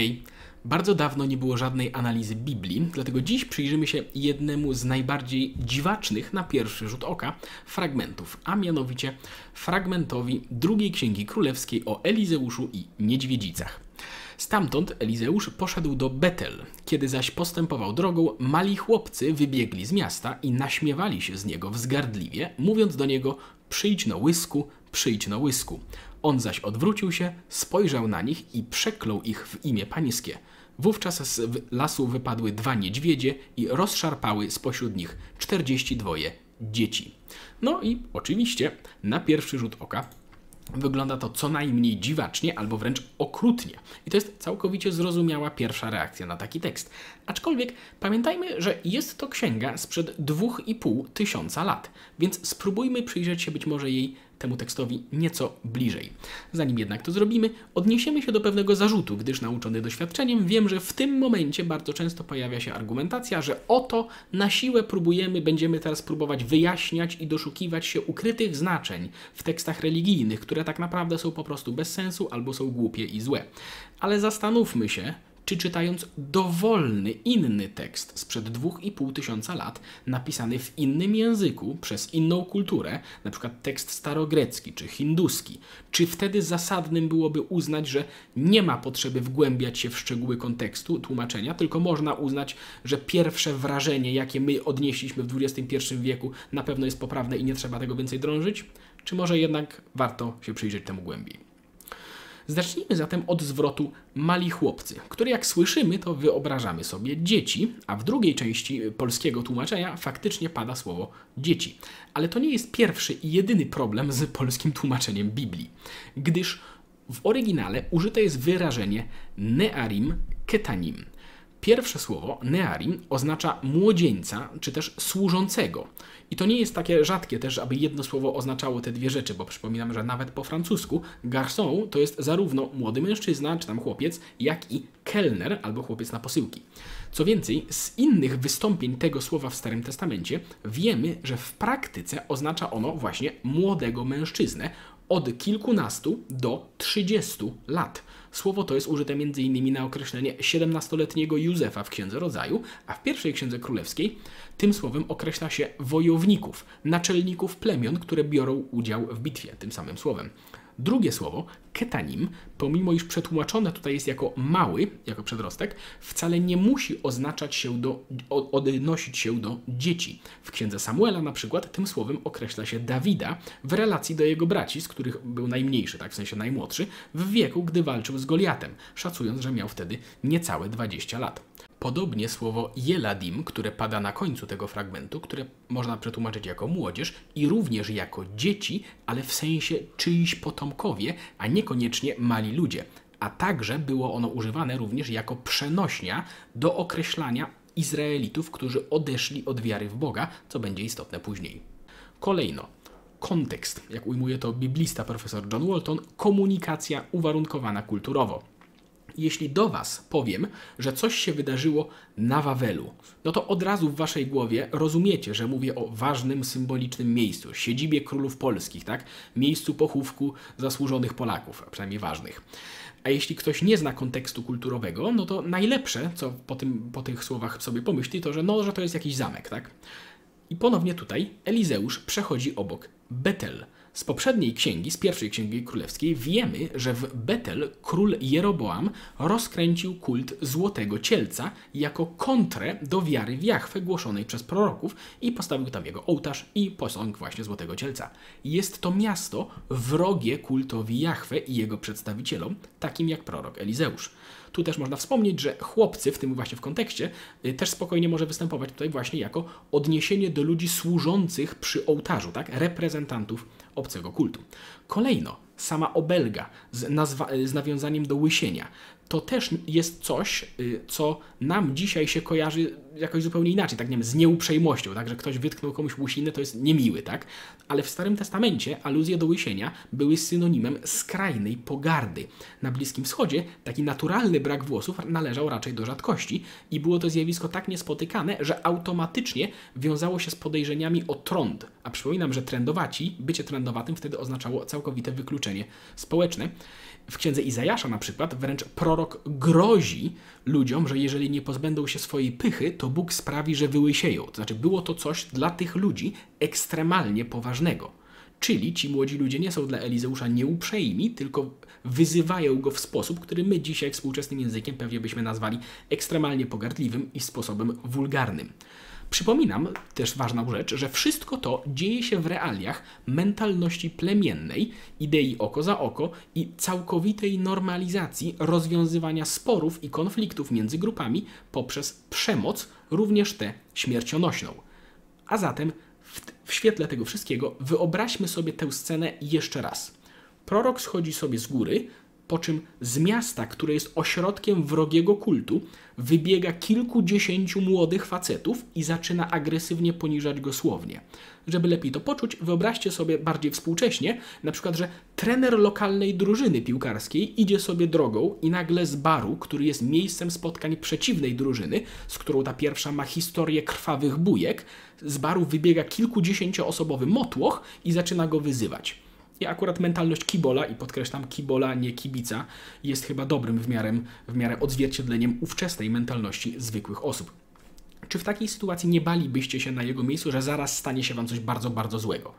Hej, bardzo dawno nie było żadnej analizy Biblii, dlatego dziś przyjrzymy się jednemu z najbardziej dziwacznych na pierwszy rzut oka fragmentów, a mianowicie fragmentowi drugiej księgi królewskiej o Elizeuszu i niedźwiedzicach. Stamtąd Elizeusz poszedł do Betel. Kiedy zaś postępował drogą, mali chłopcy wybiegli z miasta i naśmiewali się z niego wzgardliwie, mówiąc do niego: Przyjdź na łysku, przyjdź na łysku. On zaś odwrócił się, spojrzał na nich i przeklął ich w imię pańskie. Wówczas z lasu wypadły dwa niedźwiedzie i rozszarpały spośród nich czterdzieści dwoje dzieci. No i oczywiście, na pierwszy rzut oka, wygląda to co najmniej dziwacznie albo wręcz okrutnie. I to jest całkowicie zrozumiała pierwsza reakcja na taki tekst. Aczkolwiek pamiętajmy, że jest to księga sprzed dwóch i pół tysiąca lat, więc spróbujmy przyjrzeć się być może jej temu tekstowi nieco bliżej. Zanim jednak to zrobimy, odniesiemy się do pewnego zarzutu, gdyż nauczony doświadczeniem wiem, że w tym momencie bardzo często pojawia się argumentacja, że oto na siłę próbujemy, będziemy teraz próbować wyjaśniać i doszukiwać się ukrytych znaczeń w tekstach religijnych, które tak naprawdę są po prostu bez sensu albo są głupie i złe. Ale zastanówmy się, czy czytając dowolny inny tekst sprzed dwóch i pół tysiąca lat, napisany w innym języku, przez inną kulturę, przykład tekst starogrecki czy hinduski, czy wtedy zasadnym byłoby uznać, że nie ma potrzeby wgłębiać się w szczegóły kontekstu, tłumaczenia, tylko można uznać, że pierwsze wrażenie, jakie my odnieśliśmy w XXI wieku, na pewno jest poprawne i nie trzeba tego więcej drążyć? Czy może jednak warto się przyjrzeć temu głębiej? Zacznijmy zatem od zwrotu mali chłopcy, który jak słyszymy, to wyobrażamy sobie dzieci, a w drugiej części polskiego tłumaczenia faktycznie pada słowo dzieci. Ale to nie jest pierwszy i jedyny problem z polskim tłumaczeniem Biblii, gdyż w oryginale użyte jest wyrażenie nearim ketanim. Pierwsze słowo, nearim, oznacza młodzieńca, czy też służącego. I to nie jest takie rzadkie też, aby jedno słowo oznaczało te dwie rzeczy, bo przypominam, że nawet po francusku garçon to jest zarówno młody mężczyzna, czy tam chłopiec, jak i kelner, albo chłopiec na posyłki. Co więcej, z innych wystąpień tego słowa w Starym Testamencie wiemy, że w praktyce oznacza ono właśnie młodego mężczyznę od kilkunastu do trzydziestu lat. Słowo to jest użyte m.in. na określenie 17-letniego Józefa w Księdze Rodzaju, a w pierwszej Księdze Królewskiej tym słowem określa się wojowników, naczelników plemion, które biorą udział w bitwie, tym samym słowem. Drugie słowo, ketanim, pomimo iż przetłumaczone tutaj jest jako mały, jako przedrostek, wcale nie musi oznaczać się do, odnosić się do dzieci. W księdze Samuela na przykład tym słowem określa się Dawida w relacji do jego braci, z których był najmniejszy, tak w sensie najmłodszy, w wieku, gdy walczył z Goliatem, szacując, że miał wtedy niecałe 20 lat. Podobnie słowo jeladim, które pada na końcu tego fragmentu, które można przetłumaczyć jako młodzież i również jako dzieci, ale w sensie czyjś potomkowie, a niekoniecznie mali ludzie. A także było ono używane również jako przenośnia do określania Izraelitów, którzy odeszli od wiary w Boga, co będzie istotne później. Kolejno, kontekst, jak ujmuje to biblista profesor John Walton, komunikacja uwarunkowana kulturowo jeśli do Was powiem, że coś się wydarzyło na Wawelu, no to od razu w Waszej głowie rozumiecie, że mówię o ważnym, symbolicznym miejscu, siedzibie królów polskich, tak? Miejscu pochówku zasłużonych Polaków, przynajmniej ważnych. A jeśli ktoś nie zna kontekstu kulturowego, no to najlepsze, co po, tym, po tych słowach sobie pomyśli, to że no, że to jest jakiś zamek, tak? I ponownie tutaj Elizeusz przechodzi obok Betel, z poprzedniej księgi, z pierwszej księgi królewskiej, wiemy, że w Betel król Jeroboam rozkręcił kult złotego cielca jako kontrę do wiary w Jachwę głoszonej przez proroków i postawił tam jego ołtarz i posąg właśnie złotego cielca. Jest to miasto wrogie kultowi Jachwę i jego przedstawicielom, takim jak prorok Elizeusz. Tu też można wspomnieć, że chłopcy, w tym właśnie w kontekście, y, też spokojnie może występować tutaj właśnie jako odniesienie do ludzi służących przy ołtarzu, tak? reprezentantów obcego kultu. Kolejno, sama obelga z, nazwa, z nawiązaniem do łysienia to też jest coś, y, co nam dzisiaj się kojarzy jakoś zupełnie inaczej, tak nie wiem, z nieuprzejmością, tak, że ktoś wytknął komuś łysinę, to jest niemiły, tak? Ale w Starym Testamencie aluzje do łysienia były synonimem skrajnej pogardy. Na Bliskim Wschodzie taki naturalny brak włosów należał raczej do rzadkości i było to zjawisko tak niespotykane, że automatycznie wiązało się z podejrzeniami o trąd. A przypominam, że trendowaci, bycie trendowatym wtedy oznaczało całkowite wykluczenie społeczne. W księdze Izajasza na przykład wręcz prorok grozi ludziom, że jeżeli nie pozbędą się swojej pychy, to Bóg sprawi, że wyłysieją. To znaczy było to coś dla tych ludzi ekstremalnie poważnego. Czyli ci młodzi ludzie nie są dla Elizeusza nieuprzejmi, tylko wyzywają go w sposób, który my dzisiaj współczesnym językiem pewnie byśmy nazwali ekstremalnie pogardliwym i sposobem wulgarnym. Przypominam też ważną rzecz, że wszystko to dzieje się w realiach mentalności plemiennej, idei oko za oko i całkowitej normalizacji rozwiązywania sporów i konfliktów między grupami poprzez przemoc, również tę śmiercionośną. A zatem w, w świetle tego wszystkiego wyobraźmy sobie tę scenę jeszcze raz. Prorok schodzi sobie z góry, po czym z miasta, które jest ośrodkiem wrogiego kultu, wybiega kilkudziesięciu młodych facetów i zaczyna agresywnie poniżać go słownie. Żeby lepiej to poczuć, wyobraźcie sobie bardziej współcześnie, na przykład, że trener lokalnej drużyny piłkarskiej idzie sobie drogą i nagle z baru, który jest miejscem spotkań przeciwnej drużyny, z którą ta pierwsza ma historię krwawych bujek, z baru wybiega kilkudziesięcioosobowy motłoch i zaczyna go wyzywać. I akurat mentalność kibola, i podkreślam kibola, nie kibica, jest chyba dobrym w miarę, w miarę odzwierciedleniem ówczesnej mentalności zwykłych osób. Czy w takiej sytuacji nie balibyście się na jego miejscu, że zaraz stanie się wam coś bardzo, bardzo złego?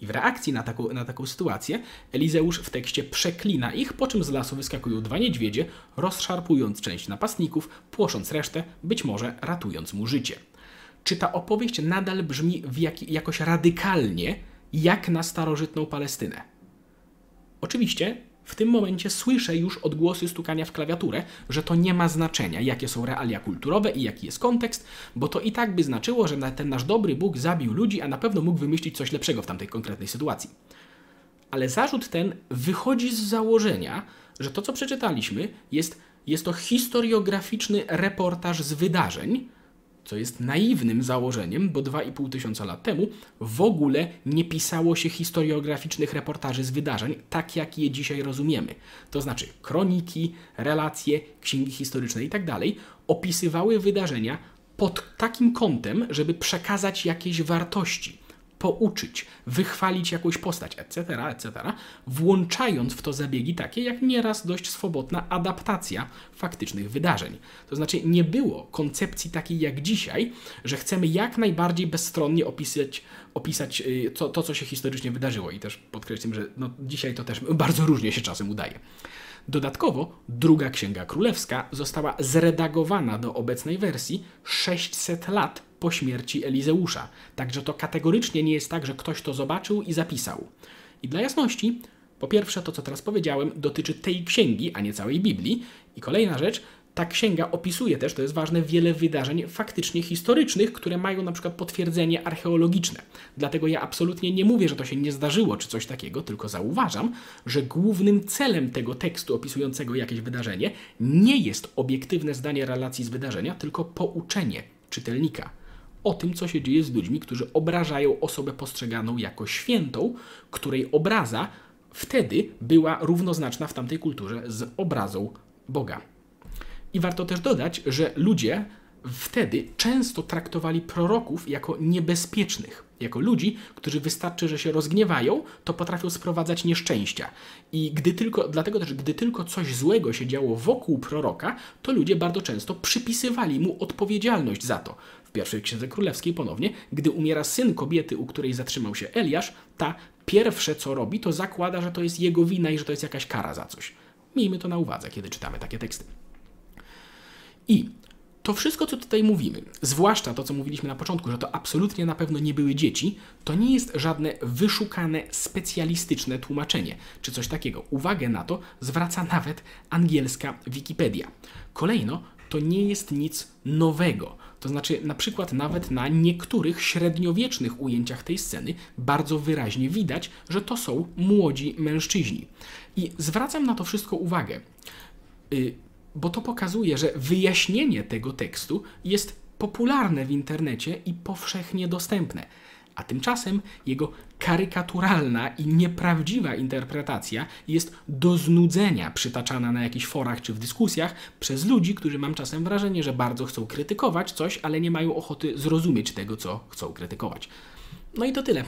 I w reakcji na taką, na taką sytuację Elizeusz w tekście przeklina ich, po czym z lasu wyskakują dwa niedźwiedzie, rozszarpując część napastników, płosząc resztę, być może ratując mu życie. Czy ta opowieść nadal brzmi jak, jakoś radykalnie, jak na starożytną Palestynę. Oczywiście w tym momencie słyszę już odgłosy stukania w klawiaturę, że to nie ma znaczenia, jakie są realia kulturowe i jaki jest kontekst, bo to i tak by znaczyło, że ten nasz dobry Bóg zabił ludzi, a na pewno mógł wymyślić coś lepszego w tamtej konkretnej sytuacji. Ale zarzut ten wychodzi z założenia, że to, co przeczytaliśmy, jest, jest to historiograficzny reportaż z wydarzeń, co jest naiwnym założeniem, bo 2,5 tysiąca lat temu w ogóle nie pisało się historiograficznych reportaży z wydarzeń, tak jak je dzisiaj rozumiemy. To znaczy kroniki, relacje, księgi historyczne itd. Tak opisywały wydarzenia pod takim kątem, żeby przekazać jakieś wartości pouczyć, wychwalić jakąś postać, etc., etc., włączając w to zabiegi takie, jak nieraz dość swobodna adaptacja faktycznych wydarzeń. To znaczy, nie było koncepcji takiej jak dzisiaj, że chcemy jak najbardziej bezstronnie opisać, opisać y, to, to co się historycznie wydarzyło. I też podkreślam, że no, dzisiaj to też bardzo różnie się czasem udaje. Dodatkowo druga księga królewska została zredagowana do obecnej wersji 600 lat po śmierci Elizeusza. Także to kategorycznie nie jest tak, że ktoś to zobaczył i zapisał. I dla jasności, po pierwsze, to co teraz powiedziałem, dotyczy tej księgi, a nie całej Biblii. I kolejna rzecz, ta księga opisuje też, to jest ważne, wiele wydarzeń faktycznie historycznych, które mają na przykład potwierdzenie archeologiczne. Dlatego ja absolutnie nie mówię, że to się nie zdarzyło czy coś takiego, tylko zauważam, że głównym celem tego tekstu opisującego jakieś wydarzenie nie jest obiektywne zdanie relacji z wydarzenia, tylko pouczenie czytelnika o tym, co się dzieje z ludźmi, którzy obrażają osobę postrzeganą jako świętą, której obraza wtedy była równoznaczna w tamtej kulturze z obrazą Boga. I warto też dodać, że ludzie wtedy często traktowali proroków jako niebezpiecznych, jako ludzi, którzy wystarczy, że się rozgniewają, to potrafią sprowadzać nieszczęścia. I gdy tylko, dlatego też, gdy tylko coś złego się działo wokół proroka, to ludzie bardzo często przypisywali mu odpowiedzialność za to. W pierwszej księdze królewskiej ponownie, gdy umiera syn kobiety, u której zatrzymał się Eliasz, ta pierwsze co robi, to zakłada, że to jest jego wina i że to jest jakaś kara za coś. Miejmy to na uwadze, kiedy czytamy takie teksty. I to wszystko, co tutaj mówimy, zwłaszcza to, co mówiliśmy na początku, że to absolutnie na pewno nie były dzieci, to nie jest żadne wyszukane, specjalistyczne tłumaczenie, czy coś takiego. Uwagę na to zwraca nawet angielska Wikipedia. Kolejno, to nie jest nic nowego. To znaczy, na przykład nawet na niektórych średniowiecznych ujęciach tej sceny bardzo wyraźnie widać, że to są młodzi mężczyźni. I zwracam na to wszystko uwagę. Y, bo to pokazuje, że wyjaśnienie tego tekstu jest popularne w internecie i powszechnie dostępne. A tymczasem jego karykaturalna i nieprawdziwa interpretacja jest do znudzenia przytaczana na jakichś forach czy w dyskusjach przez ludzi, którzy mam czasem wrażenie, że bardzo chcą krytykować coś, ale nie mają ochoty zrozumieć tego, co chcą krytykować. No i to tyle.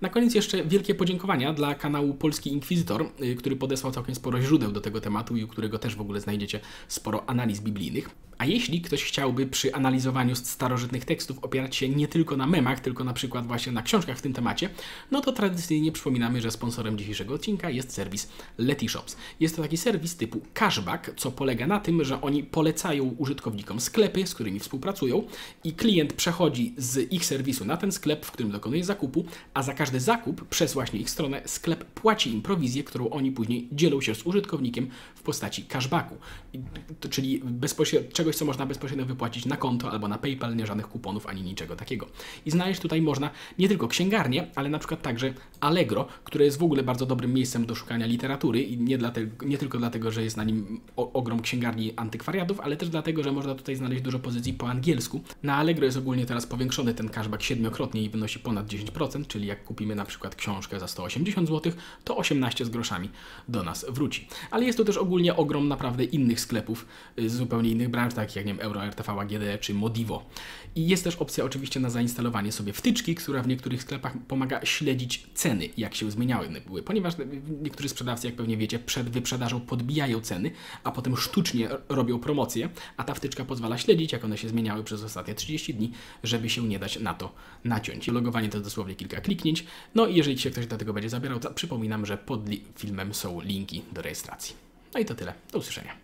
Na koniec jeszcze wielkie podziękowania dla kanału Polski Inkwizytor, y, który podesłał całkiem sporo źródeł do tego tematu i u którego też w ogóle znajdziecie sporo analiz biblijnych. A jeśli ktoś chciałby przy analizowaniu starożytnych tekstów opierać się nie tylko na memach, tylko na przykład właśnie na książkach w tym temacie, no to tradycyjnie przypominamy, że sponsorem dzisiejszego odcinka jest serwis Letyshops. Jest to taki serwis typu cashback, co polega na tym, że oni polecają użytkownikom sklepy, z którymi współpracują i klient przechodzi z ich serwisu na ten sklep, w którym dokonuje zakupu, a za każdy zakup przez właśnie ich stronę sklep płaci im prowizję, którą oni później dzielą się z użytkownikiem w postaci cashbacku. Czyli bezpośrednio czegoś, co można bezpośrednio wypłacić na konto albo na PayPal, nie żadnych kuponów ani niczego takiego. I znaleźć tutaj można nie tylko księgarnię, ale na przykład także Allegro, które jest w ogóle bardzo dobrym miejscem do szukania literatury i nie, dlatego, nie tylko dlatego, że jest na nim ogrom księgarni antykwariatów, ale też dlatego, że można tutaj znaleźć dużo pozycji po angielsku. Na Allegro jest ogólnie teraz powiększony ten cashback siedmiokrotnie i wynosi ponad 10%, czyli jak kupimy na przykład książkę za 180 zł, to 18 z groszami do nas wróci. Ale jest tu też ogólnie ogrom naprawdę innych sklepów z zupełnie innych branż, takich jak nie wiem, Euro, RTV, AGD czy Modivo. I jest też opcja oczywiście na zainstalowanie sobie wtyczki, która w niektórych sklepach pomaga śledzić ceny, jak się zmieniały były, ponieważ niektórzy sprzedawcy, jak pewnie wiecie, przed wyprzedażą podbijają ceny, a potem sztucznie robią promocje, a ta wtyczka pozwala śledzić, jak one się zmieniały przez ostatnie 30 dni, żeby się nie dać na to naciąć. Logowanie to dosłownie kilka kliknięć. No i jeżeli się ktoś do tego będzie zabierał, to przypominam, że pod filmem są linki do rejestracji. No i to tyle. Do usłyszenia.